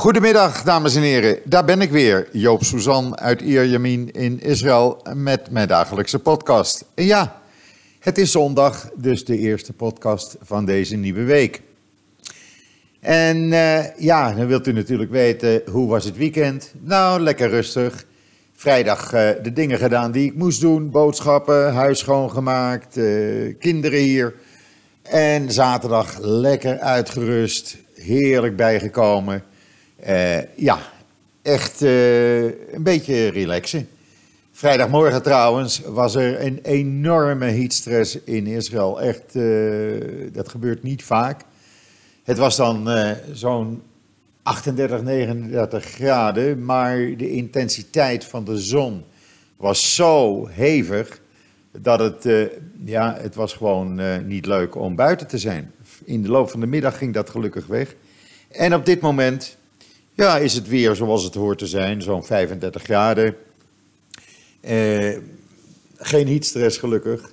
Goedemiddag, dames en heren. Daar ben ik weer, Joop Suzan uit Ierjemien in Israël met mijn dagelijkse podcast. En ja, het is zondag, dus de eerste podcast van deze nieuwe week. En uh, ja, dan wilt u natuurlijk weten, hoe was het weekend? Nou, lekker rustig. Vrijdag uh, de dingen gedaan die ik moest doen. Boodschappen, huis schoongemaakt, uh, kinderen hier. En zaterdag lekker uitgerust, heerlijk bijgekomen. Ja, echt een beetje relaxen. Vrijdagmorgen trouwens was er een enorme heatstress in Israël. Echt, dat gebeurt niet vaak. Het was dan zo'n 38, 39 graden, maar de intensiteit van de zon was zo hevig dat het, ja, het was gewoon niet leuk om buiten te zijn. In de loop van de middag ging dat gelukkig weg. En op dit moment ja, is het weer zoals het hoort te zijn, zo'n 35 graden. geen heatstress gelukkig.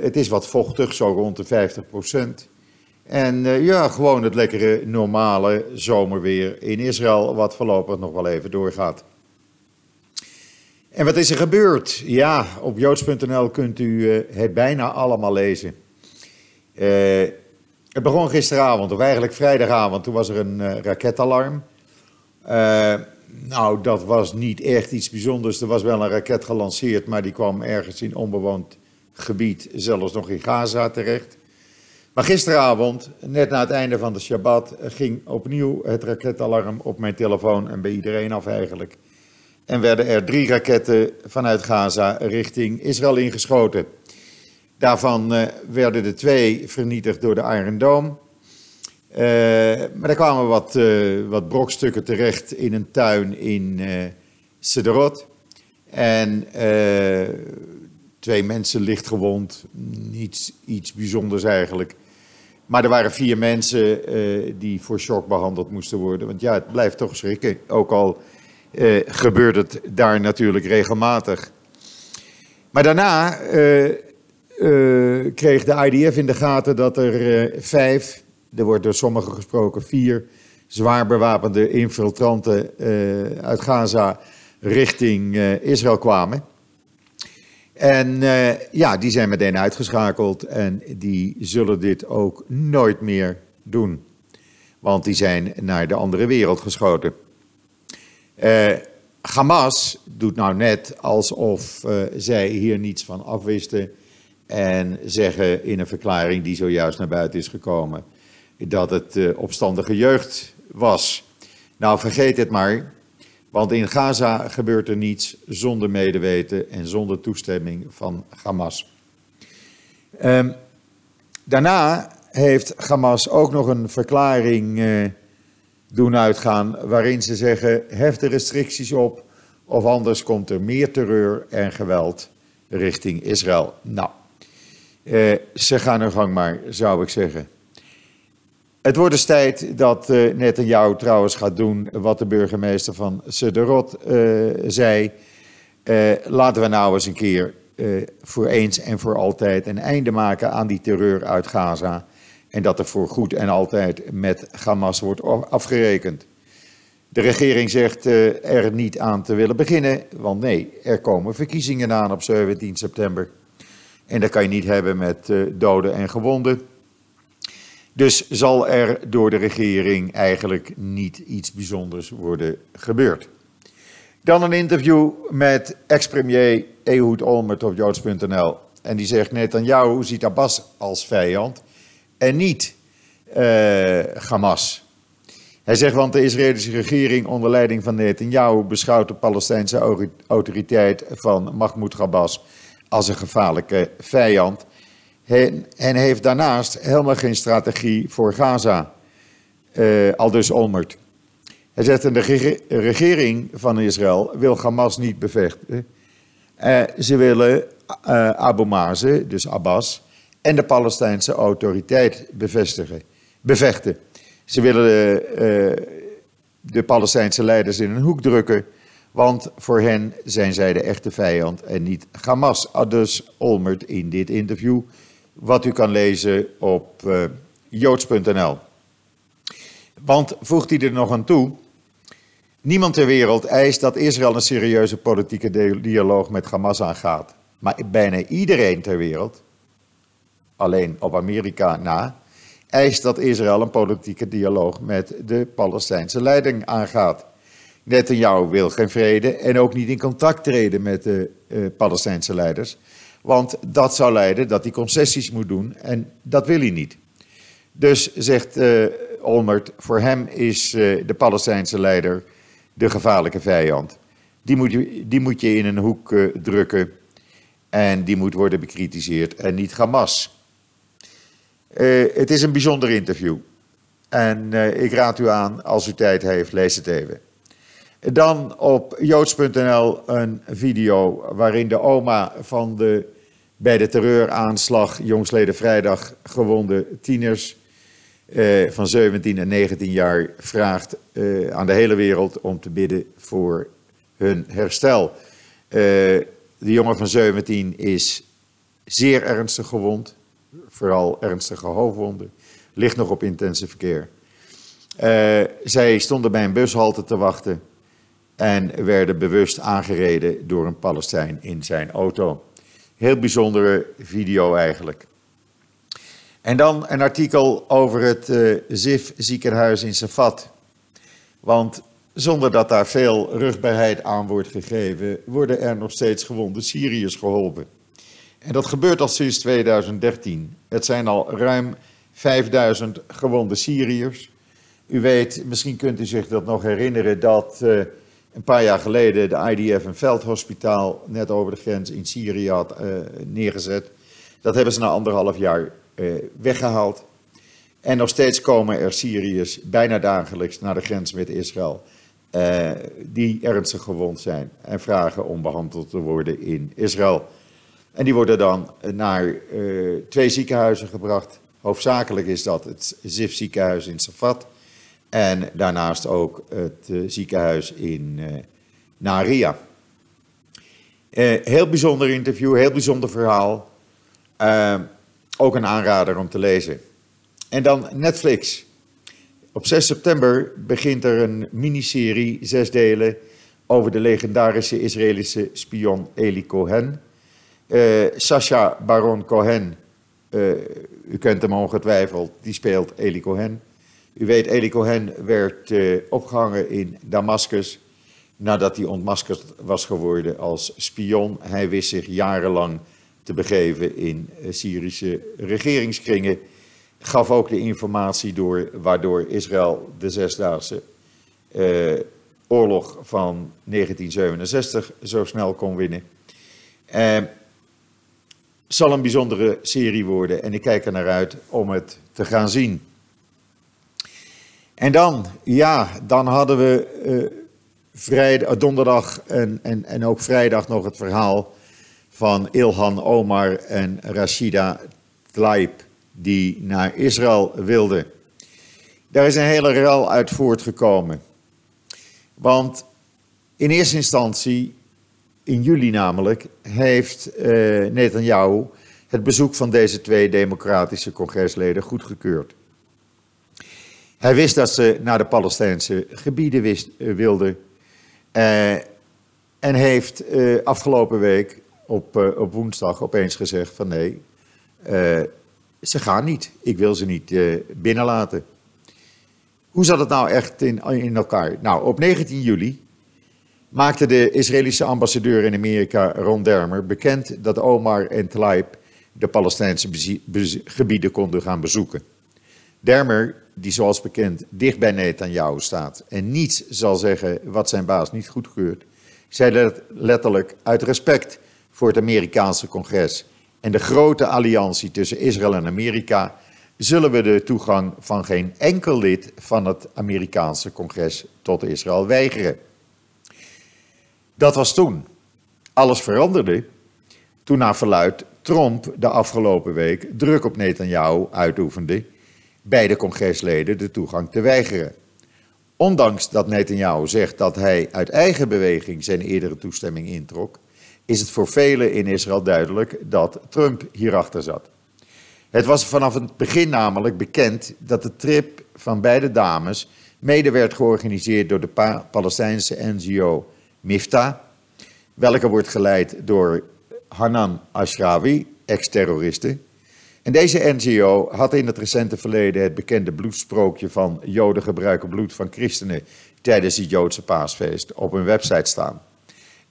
het is wat vochtig, zo rond de 50 procent. En uh, ja, gewoon het lekkere normale zomerweer in Israël, wat voorlopig nog wel even doorgaat. En wat is er gebeurd? Ja, op joods.nl kunt u het bijna allemaal lezen. Het begon gisteravond, of eigenlijk vrijdagavond, toen was er een raketalarm. Nou, dat was niet echt iets bijzonders. Er was wel een raket gelanceerd, maar die kwam ergens in onbewoond gebied, zelfs nog in Gaza terecht. Maar gisteravond, net na het einde van de Shabbat, ging opnieuw het raketalarm op mijn telefoon en bij iedereen af eigenlijk. En werden er drie raketten vanuit Gaza richting Israël ingeschoten. Daarvan uh, werden er twee vernietigd door de Iron Dome. Uh, maar er kwamen wat, uh, wat brokstukken terecht in een tuin in Sederot. En twee mensen licht gewond. Niets iets bijzonders eigenlijk. Maar er waren vier mensen uh, die voor shock behandeld moesten worden. Want ja, het blijft toch schrikken. Ook al uh, gebeurt het daar natuurlijk regelmatig. Maar daarna uh, kreeg de IDF in de gaten dat er vijf, er wordt door sommigen gesproken vier, zwaar bewapende infiltranten uit Gaza richting Israël kwamen. En uh, ja, die zijn meteen uitgeschakeld en die zullen dit ook nooit meer doen. Want die zijn naar de andere wereld geschoten. Hamas doet nou net alsof zij hier niets van afwisten. En zeggen in een verklaring die zojuist naar buiten is gekomen. Dat het opstandige jeugd was. Nou, vergeet het maar. Want in Gaza gebeurt er niets zonder medeweten en zonder toestemming van Hamas. Um, daarna heeft Hamas ook nog een verklaring uh, doen uitgaan waarin ze zeggen hef de restricties op of anders komt er meer terreur en geweld richting Israël. Nou, uh, ze gaan hun gang maar, zou ik zeggen. Het wordt dus tijd dat uh, Netanyahu trouwens gaat doen wat de burgemeester van Sederot uh, zei. Uh, laten we nou eens een keer voor eens en voor altijd een einde maken aan die terreur uit Gaza. En dat er voor goed en altijd met Hamas wordt afgerekend. De regering zegt er niet aan te willen beginnen, want nee, er komen verkiezingen aan op 17 september. En dat kan je niet hebben met doden en gewonden. Dus zal er door de regering eigenlijk niet iets bijzonders worden gebeurd. Dan een interview met ex-premier Ehud Olmert op joods.nl. En die zegt Netanyahu ziet Abbas als vijand en niet uh, Hamas. Hij zegt, want de Israëlische regering onder leiding van Netanyahu beschouwt de Palestijnse autoriteit van Mahmoud Abbas als een gevaarlijke vijand en heeft daarnaast helemaal geen strategie voor Gaza. Uh, Olmert. Hij zegt, de regering van Israël wil Hamas niet bevechten. Uh, ze willen uh, Abu Mazen, dus Abbas, en de Palestijnse autoriteit bevestigen, bevechten. Ze willen de, de Palestijnse leiders in een hoek drukken, want voor hen zijn zij de echte vijand en niet Hamas. Dus Olmert in dit interview wat u kan lezen op uh, joods.nl. Want voegt hij er nog aan toe, Niemand ter wereld eist dat Israël een serieuze politieke dialoog met Hamas aangaat. Maar bijna iedereen ter wereld, alleen op Amerika na, eist dat Israël een politieke dialoog met de Palestijnse leiding aangaat. Netanyahu wil geen vrede en ook niet in contact treden met de uh, Palestijnse leiders. Want dat zou leiden dat hij concessies moet doen en dat wil hij niet. Dus zegt uh, Olmert, voor hem is uh, de Palestijnse leider de gevaarlijke vijand. Die moet je, die moet je in een hoek uh, drukken en die moet worden bekritiseerd en niet Hamas. het is een bijzonder interview. En ik raad u aan, als u tijd heeft, lees het even. Dan op joods.nl een video waarin de oma van de bij de terreuraanslag jongsleden vrijdag gewonde tieners eh, van 17 en 19 jaar vraagt eh, aan de hele wereld om te bidden voor hun herstel. Eh, de jongen van 17 is zeer ernstig gewond, vooral ernstige hoofdwonden, ligt nog op intensive care. Uh, zij stonden bij een bushalte te wachten en werden bewust aangereden door een Palestijn in zijn auto. Heel bijzondere video eigenlijk. En dan een artikel over het uh, ZIF ziekenhuis in Safat. Want zonder dat daar veel rugbaarheid aan wordt gegeven, worden er nog steeds gewonde Syriërs geholpen. En dat gebeurt al sinds 2013. Het zijn al ruim 5000 gewonde Syriërs. U weet, misschien kunt u zich dat nog herinneren, dat uh, een paar jaar geleden de IDF een veldhospitaal net over de grens in Syrië had uh, neergezet. Dat hebben ze na anderhalf jaar uh, weggehaald. En nog steeds komen er Syriërs bijna dagelijks naar de grens met Israël. Uh, die ernstig gewond zijn en vragen om behandeld te worden in Israël. En die worden dan naar twee ziekenhuizen gebracht. Hoofdzakelijk is dat het ZIF ziekenhuis in Safat en daarnaast ook het uh, ziekenhuis in uh, Naria. Uh, heel bijzonder interview, heel bijzonder verhaal. ook een aanrader om te lezen. En dan Netflix. Op 6 september begint er een miniserie, zes delen, over de legendarische Israëlische spion Eli Cohen. Sasha Baron Cohen, u kent hem ongetwijfeld, die speelt Eli Cohen. U weet, Eli Cohen werd uh, opgehangen in Damascus nadat hij ontmaskerd was geworden als spion. Hij wist zich jarenlang te begeven in uh, Syrische regeringskringen. Gaf ook de informatie door waardoor Israël de zesdaagse uh, oorlog van 1967 zo snel kon winnen. zal een bijzondere serie worden en ik kijk er naar uit om het te gaan zien. En dan, ja, dan hadden we uh, vrijdag, donderdag en, en, en ook vrijdag nog het verhaal van Ilhan Omar en Rashida Tlaib, die naar Israël wilden. Daar is een hele rel uit voortgekomen. Want in eerste instantie, in juli namelijk, heeft uh, Netanyahu het bezoek van deze twee democratische congresleden goedgekeurd. Hij wist dat ze naar de Palestijnse gebieden uh, wilden. Uh, en heeft uh, afgelopen week op, op woensdag opeens gezegd van nee, ze gaan niet. Ik wil ze niet binnenlaten. Hoe zat het nou echt in, in elkaar? Nou, op 19 juli maakte de Israëlische ambassadeur in Amerika, Ron Dermer, bekend dat Omar en Tlaib de Palestijnse gebieden konden gaan bezoeken. Dermer die zoals bekend dicht bij Netanyahu staat en niets zal zeggen wat zijn baas niet goedkeurt, zei letterlijk uit respect voor het Amerikaanse congres en de grote alliantie tussen Israël en Amerika, zullen we de toegang van geen enkel lid van het Amerikaanse congres tot Israël weigeren. Dat was toen. Alles veranderde toen naar verluid Trump de afgelopen week druk op Netanyahu uitoefende beide congresleden de toegang te weigeren. Ondanks dat Netanyahu zegt dat hij uit eigen beweging zijn eerdere toestemming introk, is het voor velen in Israël duidelijk dat Trump hierachter zat. Het was vanaf het begin namelijk bekend dat de trip van beide dames Mede werd georganiseerd door de Palestijnse NGO Mifta, welke wordt geleid door Hanan Ashrawi, ex-terroriste. En deze NGO had in het recente verleden het bekende bloedsprookje van Joden gebruiken bloed van christenen tijdens het Joodse paasfeest op hun website staan.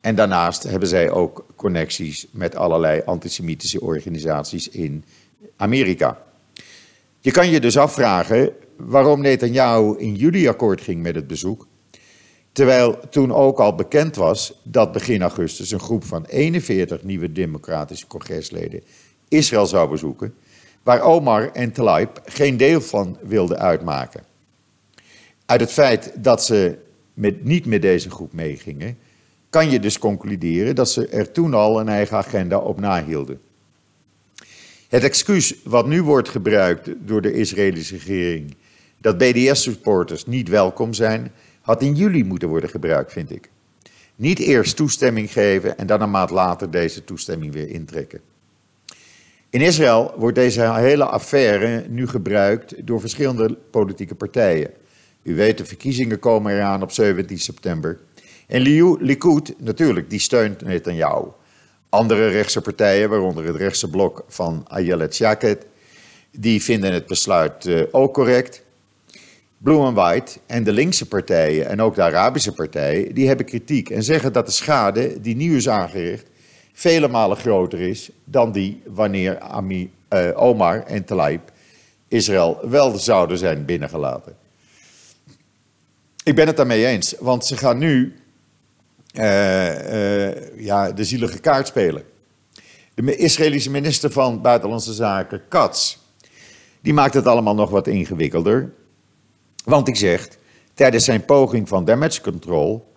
En daarnaast hebben zij ook connecties met allerlei antisemitische organisaties in Amerika. Je kan je dus afvragen waarom Netanyahu in juli akkoord ging met het bezoek, terwijl toen ook al bekend was dat begin augustus een groep van 41 nieuwe democratische congresleden Israël zou bezoeken, waar Omar en Tlaib geen deel van wilden uitmaken. Uit het feit dat ze met, niet met deze groep meegingen, kan je dus concluderen dat ze er toen al een eigen agenda op nahielden. Het excuus wat nu wordt gebruikt door de Israëlische regering dat BDS-supporters niet welkom zijn, had in juli moeten worden gebruikt, vind ik. Niet eerst toestemming geven en dan een maand later deze toestemming weer intrekken. In Israël wordt deze hele affaire nu gebruikt door verschillende politieke partijen. U weet, de verkiezingen komen eraan op 17 september. En Likud, natuurlijk, die steunt Netanyahu. Andere rechtse partijen, waaronder het rechtse blok van Ayelet Shaket, die vinden het besluit uh, ook correct. Blue and White en de linkse partijen en ook de Arabische partijen, die hebben kritiek en zeggen dat de schade die nu is aangericht vele malen groter is dan die wanneer Ami, uh, Omar en Tlaib Israël wel zouden zijn binnengelaten. Ik ben het daarmee eens, want ze gaan nu uh, uh, ja, de zielige kaart spelen. De Israëlische minister van Buitenlandse Zaken, Katz, die maakt het allemaal nog wat ingewikkelder. Want hij zegt, tijdens zijn poging van damage control,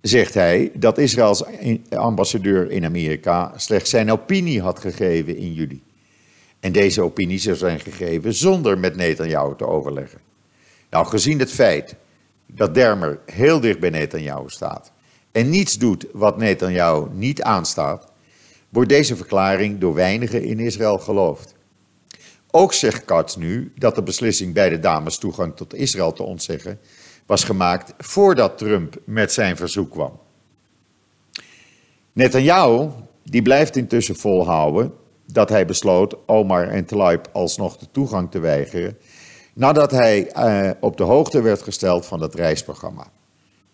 zegt hij dat Israëls ambassadeur in Amerika slechts zijn opinie had gegeven in juli. En deze opinie zou zijn gegeven zonder met Netanyahu te overleggen. Nou, gezien het feit dat Dermer heel dicht bij Netanyahu staat en niets doet wat Netanyahu niet aanstaat, wordt deze verklaring door weinigen in Israël geloofd. Ook zegt Katz nu dat de beslissing bij de dames toegang tot Israël te ontzeggen was gemaakt voordat Trump met zijn verzoek kwam. Netanyahu die blijft intussen volhouden dat hij besloot Omar en Tlaib alsnog de toegang te weigeren nadat hij uh, op de hoogte werd gesteld van het reisprogramma.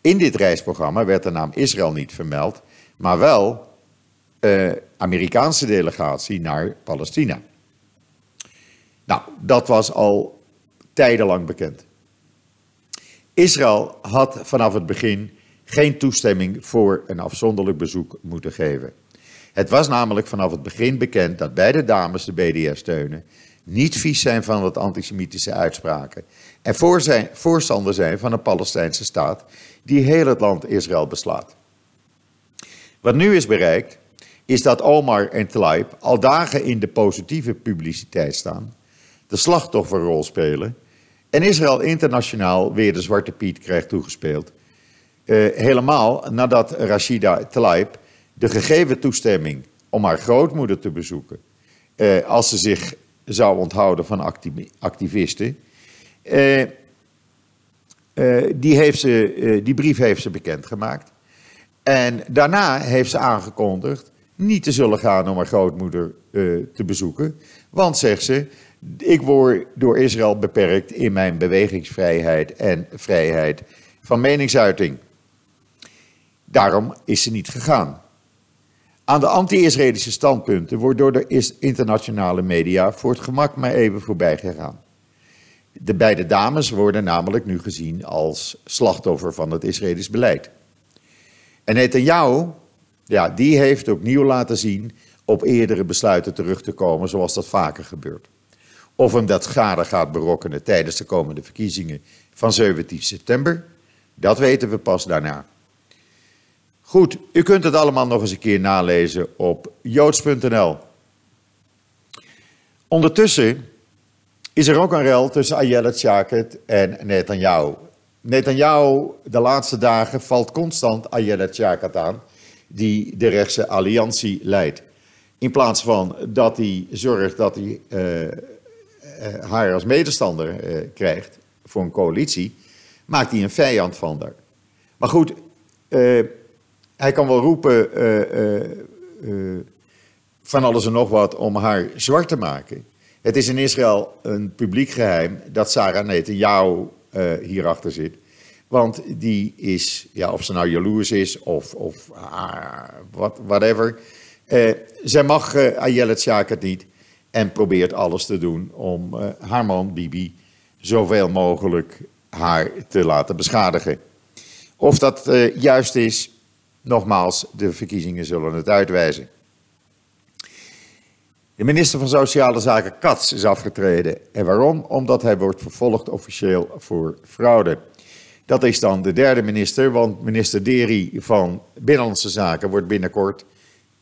In dit reisprogramma werd de naam Israël niet vermeld, maar wel uh, Amerikaanse delegatie naar Palestina. Nou, dat was al tijdenlang bekend. Israël had vanaf het begin geen toestemming voor een afzonderlijk bezoek moeten geven. Het was namelijk vanaf het begin bekend dat beide dames de BDS steunen, niet vies zijn van wat antisemitische uitspraken en voor zijn, voorstander zijn van een Palestijnse staat die heel het land Israël beslaat. Wat nu is bereikt, is dat Omar en Tlaib al dagen in de positieve publiciteit staan de slachtofferrol spelen. En Israël internationaal weer de Zwarte Piet krijgt toegespeeld. Uh, helemaal nadat Rashida Tlaib de gegeven toestemming om haar grootmoeder te bezoeken, uh, als ze zich zou onthouden van activisten, uh, die, heeft ze, die brief heeft ze bekendgemaakt. En daarna heeft ze aangekondigd niet te zullen gaan om haar grootmoeder te bezoeken. Want, zegt ze, ik word door Israël beperkt in mijn bewegingsvrijheid en vrijheid van meningsuiting. Daarom is ze niet gegaan. Aan de anti-Israëlische standpunten wordt door de internationale media voor het gemak maar even voorbij gegaan. De beide dames worden namelijk nu gezien als slachtoffer van het Israëlisch beleid. En Netanyahu, ja, die heeft opnieuw laten zien op eerdere besluiten terug te komen, zoals dat vaker gebeurt. Of hem dat schade gaat berokkenen tijdens de komende verkiezingen van 17 september, dat weten we pas daarna. Goed, u kunt het allemaal nog eens een keer nalezen op joods.nl. Ondertussen is er ook een rel tussen Ayelet Shaket en Netanyahu. Netanyahu de laatste dagen valt constant Ayelet Shaket aan, die de rechtse alliantie leidt. In plaats van dat hij zorgt dat hij uh, haar als medestander uh, krijgt voor een coalitie, maakt hij een vijand van daar. Maar goed, uh, hij kan wel roepen uh, van alles en nog wat om haar zwart te maken. Het is in Israël een publiek geheim dat Sarah Netanyahu hierachter zit. Want die is, ja, of ze nou jaloers is of, of uh, what, whatever. Uh, zij mag uh, Ayelet Shakert niet en probeert alles te doen om uh, haar man Bibi zoveel mogelijk haar te laten beschadigen. Of dat juist is, nogmaals, de verkiezingen zullen het uitwijzen. De minister van Sociale Zaken Katz is afgetreden. En waarom? Omdat hij wordt vervolgd officieel voor fraude. Dat is dan de derde minister, want minister Deri van Binnenlandse Zaken wordt binnenkort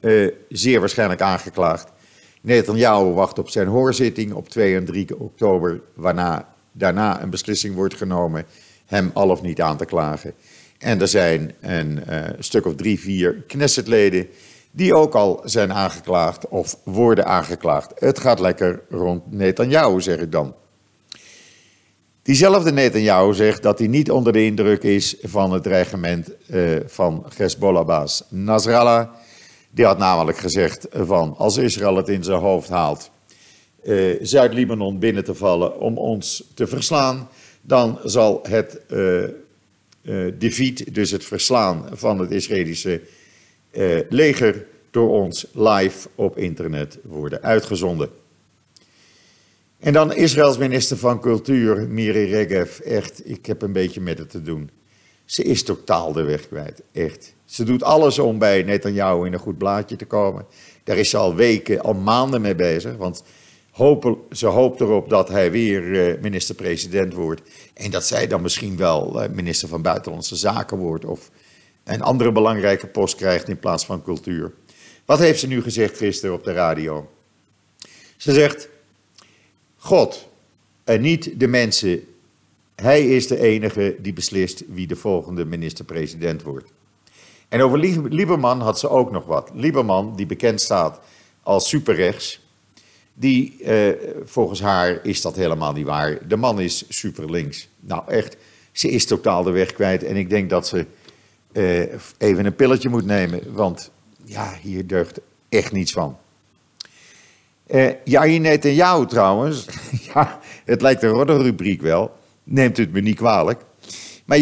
uh, zeer waarschijnlijk aangeklaagd. Netanyahu wacht op zijn hoorzitting op 2 en 3 oktober, waarna daarna een beslissing wordt genomen hem al of niet aan te klagen. En er zijn een uh, stuk of drie, vier Knessetleden die ook al zijn aangeklaagd of worden aangeklaagd. Het gaat lekker rond Netanyahu, zeg ik dan. Diezelfde Netanyahu zegt dat hij niet onder de indruk is van het dreigement uh, van Hezbollah-baas Nasrallah. Die had namelijk gezegd van als Israël het in zijn hoofd haalt uh, Zuid-Libanon binnen te vallen om ons te verslaan, dan zal het uh, defeat, dus het verslaan van het Israëlische leger door ons live op internet worden uitgezonden. En dan Israëls minister van Cultuur, Miri Regev. Echt, ik heb een beetje met het te doen. Ze is totaal de weg kwijt, echt. Ze doet alles om bij Netanyahu in een goed blaadje te komen. Daar is ze al weken, al maanden mee bezig. Want ze hoopt erop dat hij weer eh, minister-president wordt. En dat zij dan misschien wel eh, minister van Buitenlandse Zaken wordt. Of een andere belangrijke post krijgt in plaats van cultuur. Wat heeft ze nu gezegd gisteren op de radio? Ze zegt. God en niet de mensen. Hij is de enige die beslist wie de volgende minister-president wordt. En over Lieberman had ze ook nog wat. Lieberman, die bekend staat als superrechts, die eh, volgens haar is dat helemaal niet waar. De man is superlinks. Nou echt, ze is totaal de weg kwijt. En ik denk dat ze eh, even een pilletje moet nemen, want ja, hier deugt echt niets van. Uh, Jair Netanyahu trouwens, ja, het lijkt een roddelrubriek wel, neemt het me niet kwalijk. Maar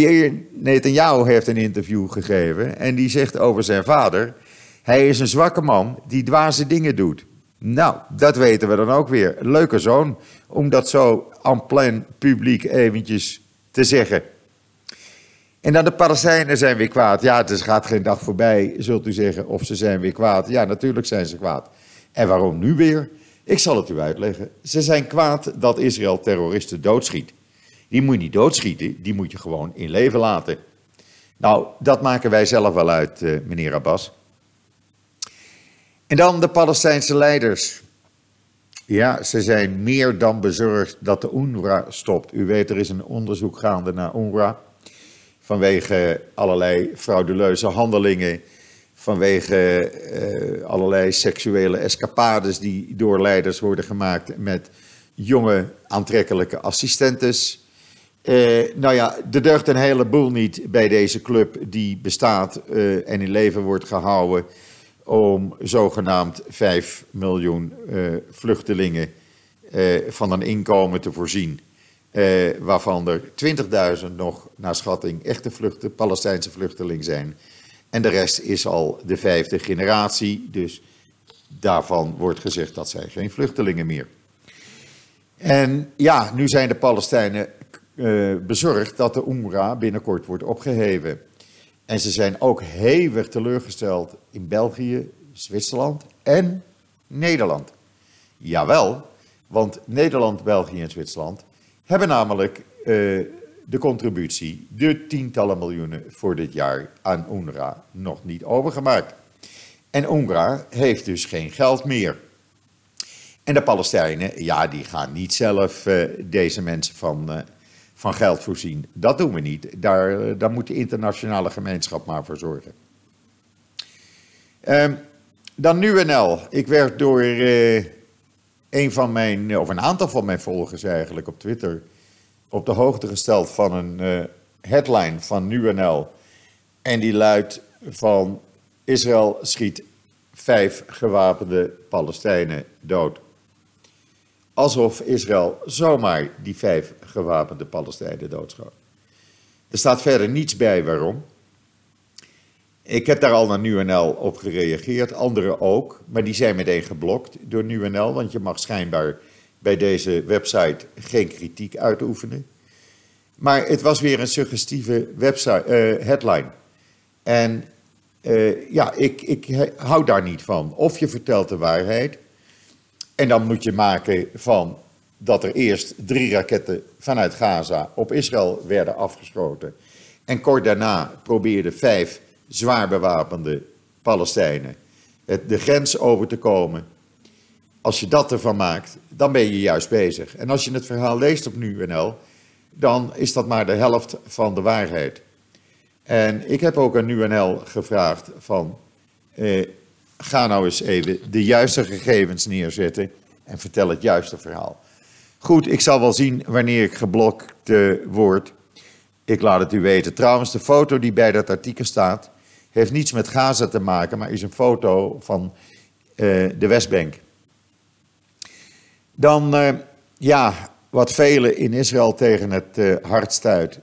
Netanyahu heeft een interview gegeven en die zegt over zijn vader, hij is een zwakke man die dwaze dingen doet. Nou, dat weten we dan ook weer. Leuke zoon, om dat zo en plein publiek eventjes te zeggen. En dan de Palestijnen zijn weer kwaad. Ja, er gaat geen dag voorbij, zult u zeggen, of ze zijn weer kwaad. Ja, natuurlijk zijn ze kwaad. En waarom nu weer? Ik zal het u uitleggen. Ze zijn kwaad dat Israël terroristen doodschiet. Die moet je niet doodschieten, die moet je gewoon in leven laten. Nou, dat maken wij zelf wel uit, uh, meneer Abbas. En dan de Palestijnse leiders. Ja, ze zijn meer dan bezorgd dat de UNRWA stopt. U weet, er is een onderzoek gaande naar UNRWA. Vanwege allerlei frauduleuze handelingen vanwege uh, allerlei seksuele escapades die door leiders worden gemaakt met jonge aantrekkelijke assistentes. Uh, nou ja, er deugt een heleboel niet bij deze club die bestaat uh, en in leven wordt gehouden om zogenaamd 5 miljoen vluchtelingen van een inkomen te voorzien. waarvan er 20.000 nog naar schatting echte vluchten, Palestijnse vluchtelingen zijn. En de rest is al de vijfde generatie, dus daarvan wordt gezegd dat zijn geen vluchtelingen meer. En ja, nu zijn de Palestijnen uh, bezorgd dat de UNRWA binnenkort wordt opgeheven. En ze zijn ook hevig teleurgesteld in België, Zwitserland en Nederland. Jawel, want Nederland, België en Zwitserland hebben namelijk uh, de contributie, de tientallen miljoenen voor dit jaar aan UNRWA nog niet overgemaakt. En UNRWA heeft dus geen geld meer. En de Palestijnen, ja, die gaan niet zelf uh, deze mensen van, uh, van geld voorzien. Dat doen we niet. Daar, uh, daar moet de internationale gemeenschap maar voor zorgen. Um, dan NL. Ik werd door een van mijn, of een aantal van mijn volgers eigenlijk op Twitter op de hoogte gesteld van een uh, headline van NuNL. En die luidt van Israël schiet vijf gewapende Palestijnen dood. Alsof Israël zomaar die vijf gewapende Palestijnen doodschoot. Er staat verder niets bij waarom. Ik heb daar al naar NuNL op gereageerd, anderen ook, maar die zijn meteen geblokt door NuNL, want je mag schijnbaar bij deze website geen kritiek uitoefenen. Maar het was weer een suggestieve website, uh, headline. En uh, ja, ik, ik hou daar niet van. Of je vertelt de waarheid, en dan moet je maken van dat er eerst drie raketten vanuit Gaza op Israël werden afgeschoten. En kort daarna probeerden vijf zwaar bewapende Palestijnen de grens over te komen. Als je dat ervan maakt, dan ben je juist bezig. En als je het verhaal leest op NuNL, dan is dat maar de helft van de waarheid. En ik heb ook aan NuNL gevraagd van, eh, ga nou eens even de juiste gegevens neerzetten en vertel het juiste verhaal. Goed, ik zal wel zien wanneer ik geblokt uh, word. Ik laat het u weten. Trouwens, de foto die bij dat artikel staat, heeft niets met Gaza te maken, maar is een foto van uh, de Westbank. Dan, uh, ja, wat velen in Israël tegen het hart stuit.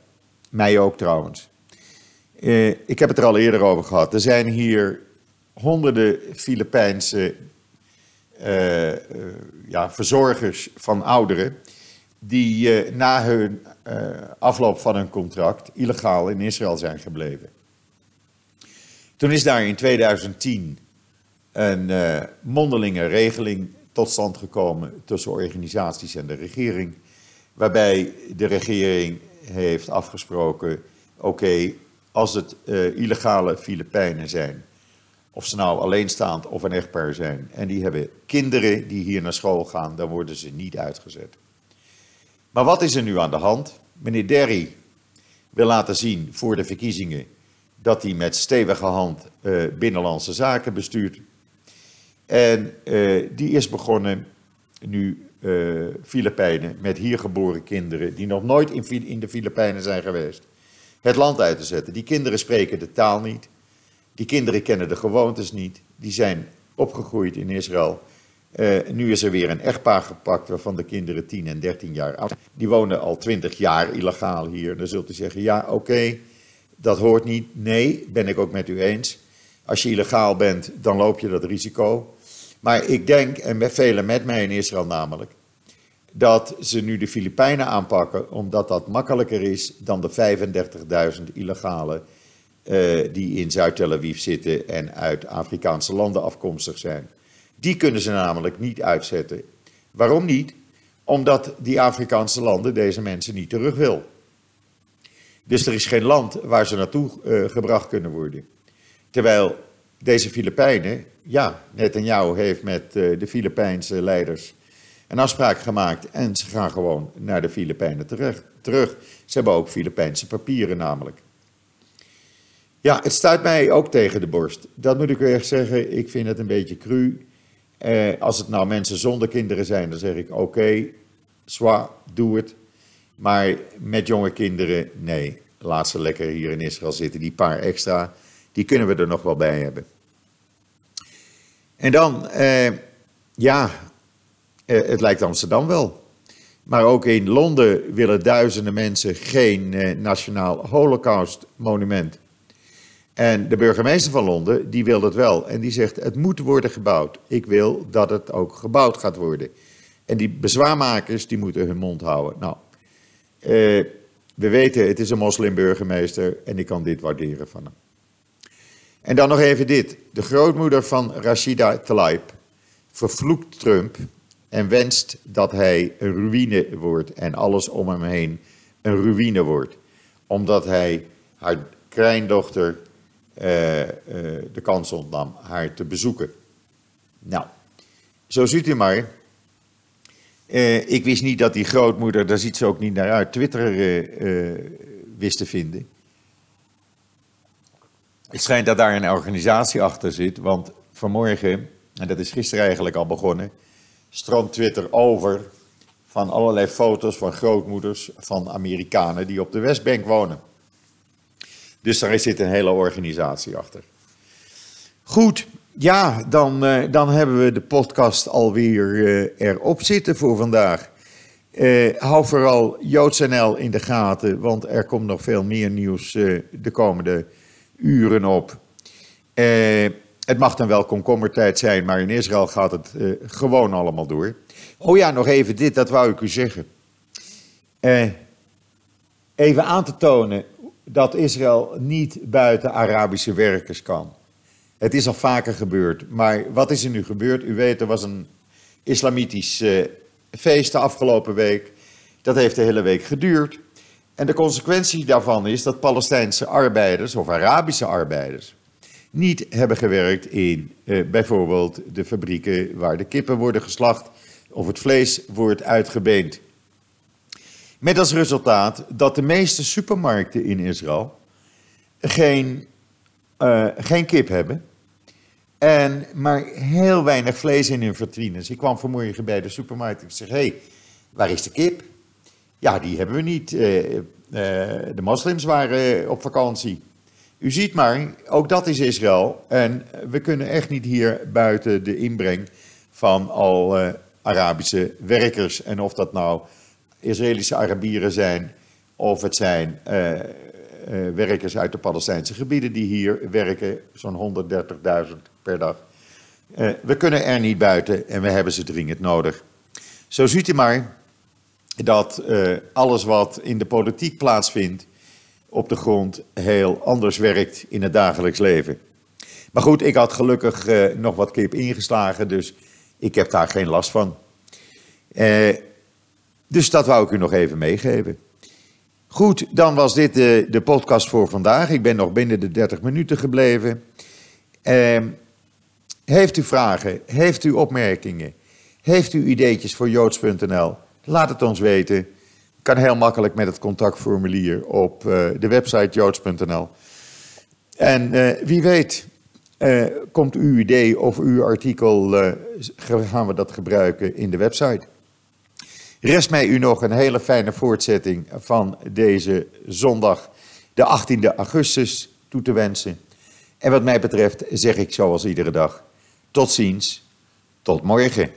Mij ook trouwens. ik heb het er al eerder over gehad. Er zijn hier honderden Filipijnse ja, verzorgers van ouderen. die na hun afloop van hun contract illegaal in Israël zijn gebleven. Toen is daar in 2010 een mondelinge regeling tot stand gekomen tussen organisaties en de regering, waarbij de regering heeft afgesproken: oké, als het illegale Filipijnen zijn, of ze nou alleenstaand of een echtpaar zijn, en die hebben kinderen die hier naar school gaan, dan worden ze niet uitgezet. Maar wat is er nu aan de hand? Meneer Derry wil laten zien voor de verkiezingen dat hij met stevige hand uh, binnenlandse zaken bestuurt. En uh, die is begonnen nu uh, Filipijnen met hier geboren kinderen die nog nooit in, in de Filipijnen zijn geweest, het land uit te zetten. Die kinderen spreken de taal niet, die kinderen kennen de gewoontes niet, die zijn opgegroeid in Israël. Uh, nu is er weer een echtpaar gepakt waarvan de kinderen 10 en 13 jaar oud zijn. Die wonen al 20 jaar illegaal hier. Dan zult u zeggen, ja oké, dat hoort niet. Nee, ben ik ook met u eens. Als je illegaal bent, dan loop je dat risico. Maar ik denk, en met velen met mij in Israël namelijk, dat ze nu de Filipijnen aanpakken, omdat dat makkelijker is dan de 35.000 illegalen uh, die in Zuid-Tel Aviv zitten en uit Afrikaanse landen afkomstig zijn. Die kunnen ze namelijk niet uitzetten. Waarom niet? Omdat die Afrikaanse landen deze mensen niet terug wil. Dus er is geen land waar ze naartoe uh, gebracht kunnen worden. Terwijl deze Filipijnen, ja, Netanyahu heeft met uh, de Filipijnse leiders een afspraak gemaakt en ze gaan gewoon naar de Filipijnen terug. Ze hebben ook Filipijnse papieren namelijk. Ja, het stuit mij ook tegen de borst. Dat moet ik weer zeggen. Ik vind het een beetje cru. Eh, als het nou mensen zonder kinderen zijn, dan zeg ik oké, okay, zwa, doe het. Maar met jonge kinderen, nee. Laat ze lekker hier in Israël zitten. Die paar extra, die kunnen we er nog wel bij hebben. En dan, eh, ja, eh, het lijkt Amsterdam wel. Maar ook in Londen willen duizenden mensen geen nationaal holocaustmonument. En de burgemeester van Londen, die wil dat wel. En die zegt, het moet worden gebouwd. Ik wil dat het ook gebouwd gaat worden. En die bezwaarmakers, die moeten hun mond houden. Nou, eh, we weten, het is een moslimburgemeester en ik kan dit waarderen van hem. En dan nog even dit. De grootmoeder van Rashida Tlaib vervloekt Trump en wenst dat hij een ruïne wordt en alles om hem heen een ruïne wordt. Omdat hij haar kleindochter de kans ontnam haar te bezoeken. Nou, zo ziet u maar. Uh, ik wist niet dat die grootmoeder, daar ziet ze ook niet naar uit, Twitter wist te vinden. Het schijnt dat daar een organisatie achter zit, want vanmorgen, en dat is gisteren eigenlijk al begonnen, stroomt Twitter over van allerlei foto's van grootmoeders van Amerikanen die op de Westbank wonen. Dus daar zit een hele organisatie achter. Goed, ja, dan, uh, dan hebben we de podcast alweer uh, erop zitten voor vandaag. Uh, hou vooral JoodsNL in de gaten, want er komt nog veel meer nieuws de komende uren op. het mag dan wel komkommertijd zijn, maar in Israël gaat het gewoon allemaal door. Oh ja, nog even dit, dat wou ik u zeggen. even aan te tonen dat Israël niet buiten Arabische werkers kan. Het is al vaker gebeurd, maar wat is er nu gebeurd? U weet, er was een islamitisch uh, feest de afgelopen week. Dat heeft de hele week geduurd. En de consequentie daarvan is dat Palestijnse arbeiders of Arabische arbeiders niet hebben gewerkt in uh, bijvoorbeeld de fabrieken waar de kippen worden geslacht of het vlees wordt uitgebeend. Met als resultaat dat de meeste supermarkten in Israël geen, uh, geen kip hebben. En maar heel weinig vlees in hun vitrines. Ik kwam vanmorgen bij de supermarkt en ik zeg: hé, hey, waar is de kip? Ja, die hebben we niet. Uh, uh, de moslims waren op vakantie. U ziet maar, ook dat is Israël. En we kunnen echt niet hier buiten de inbreng van al Arabische werkers. En of dat nou Israëlische Arabieren zijn, of het zijn uh, uh, werkers uit de Palestijnse gebieden die hier werken, zo'n 130.000 per dag. Uh, we kunnen er niet buiten en we hebben ze dringend nodig. Zo ziet u maar dat alles wat in de politiek plaatsvindt op de grond heel anders werkt in het dagelijks leven. Maar goed, ik had gelukkig nog wat kip ingeslagen, dus ik heb daar geen last van. Dus dat wou ik u nog even meegeven. Goed, dan was dit de, de podcast voor vandaag. Ik ben nog binnen de 30 minuten gebleven. Uh, heeft u vragen? Heeft u opmerkingen? Heeft u ideetjes voor joods.nl? Laat het ons weten. Kan heel makkelijk met het contactformulier op uh, de website joods.nl. En uh, wie weet, uh, komt uw idee of uw artikel, gaan we dat gebruiken in de website. Rest mij u nog een hele fijne voortzetting van deze zondag, de 18e augustus, toe te wensen. En wat mij betreft zeg ik zoals iedere dag, tot ziens, tot morgen.